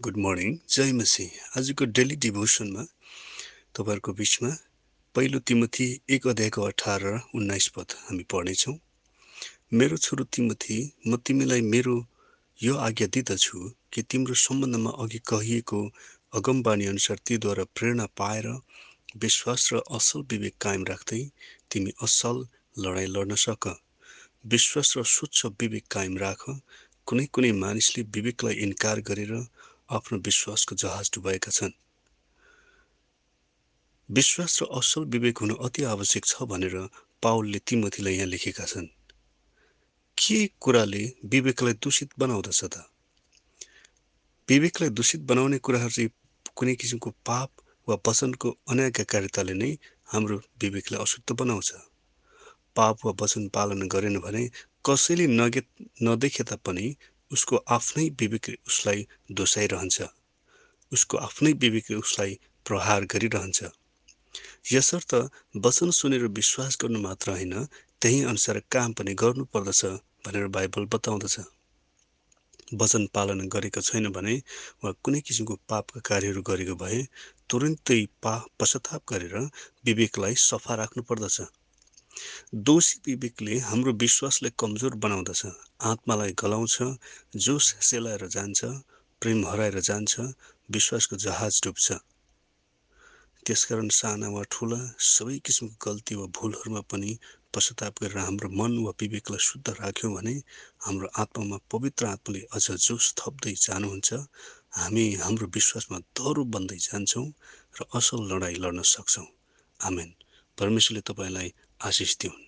Good morning जय मसी आजको daily डिभोसनमा तपाईँहरूको बिचमा पहिलो तिमथी एक अध्यायको अठार र उन्नाइस पद हामी पढ्नेछौँ। मेरो छोरो तिमथी म तिमीलाई मेरो यो आज्ञा दिँदछु कि तिम्रो सम्बन्धमा अघि कहिएको अनुसार तीद्वारा प्रेरणा पाएर विश्वास र असल विवेक कायम राख्दै तिमी असल लडाइँ लड्न सक। विश्वास र स्वच्छ विवेक कायम राख। कुनै कुनै मानिसले विवेकलाई इन्कार गरेर आफ्नो विश्वासको जहाज डुबाएका छन्। विश्वास र असल विवेक हुनु अति आवश्यक छ भनेर पावलले तिमथीलाई यहाँ लेखेका छन्। के कुराले विवेकलाई दूषित बनाउँदछ त? विवेकलाई दूषित बनाउने कुराहरू चाहिँ कुनै किसिमको पाप वा वचनको अनाज्ञाकारिताले नै हाम्रो विवेकलाई अशुद्ध बनाउँछ। पाप वा वचन पालन गरेन भने कसैले नगे नदेखे तापनि उसको आफ्नै विवेक उसलाई दोषाइरहन्छ। उसको आफ्नै विवेक उसलाई प्रहार गरिरहन्छ। यसर्थ वचन सुनेर विश्वास गर्नु मात्र होइन त्यही अनुसार काम पनि गर्नुपर्दछ भनेर बाइबल बताउँदछ। वचन पालन गरेको छैन भने वा कुनै किसिमको पापका कार्यहरू गरेको भए तुरन्तै पा पश्चाताप गरेर विवेकलाई सफा राख्नु पर्दछ दोषी विवेकले हाम्रो विश्वासलाई कमजोर बनाउँदछ आत्मालाई गलाउँछ जोस सेलाएर जान्छ प्रेम हराएर जान्छ विश्वासको जहाज डुब्छ। त्यसकारण साना वा ठुला सबै किसिमको गल्ती वा भुलहरूमा पनि पश्चाताप गरेर हाम्रो मन वा विवेकलाई शुद्ध राख्यौँ भने हाम्रो आत्मामा पवित्र आत्माले अझ जोस थप्दै जानुहुन्छ। हामी हाम्रो विश्वासमा दह्रो बन्दै जान्छौँ र असल लडाइँ लड्न सक्छौँ। आमेन। परमेश्वरले तपाईँलाई asistimos.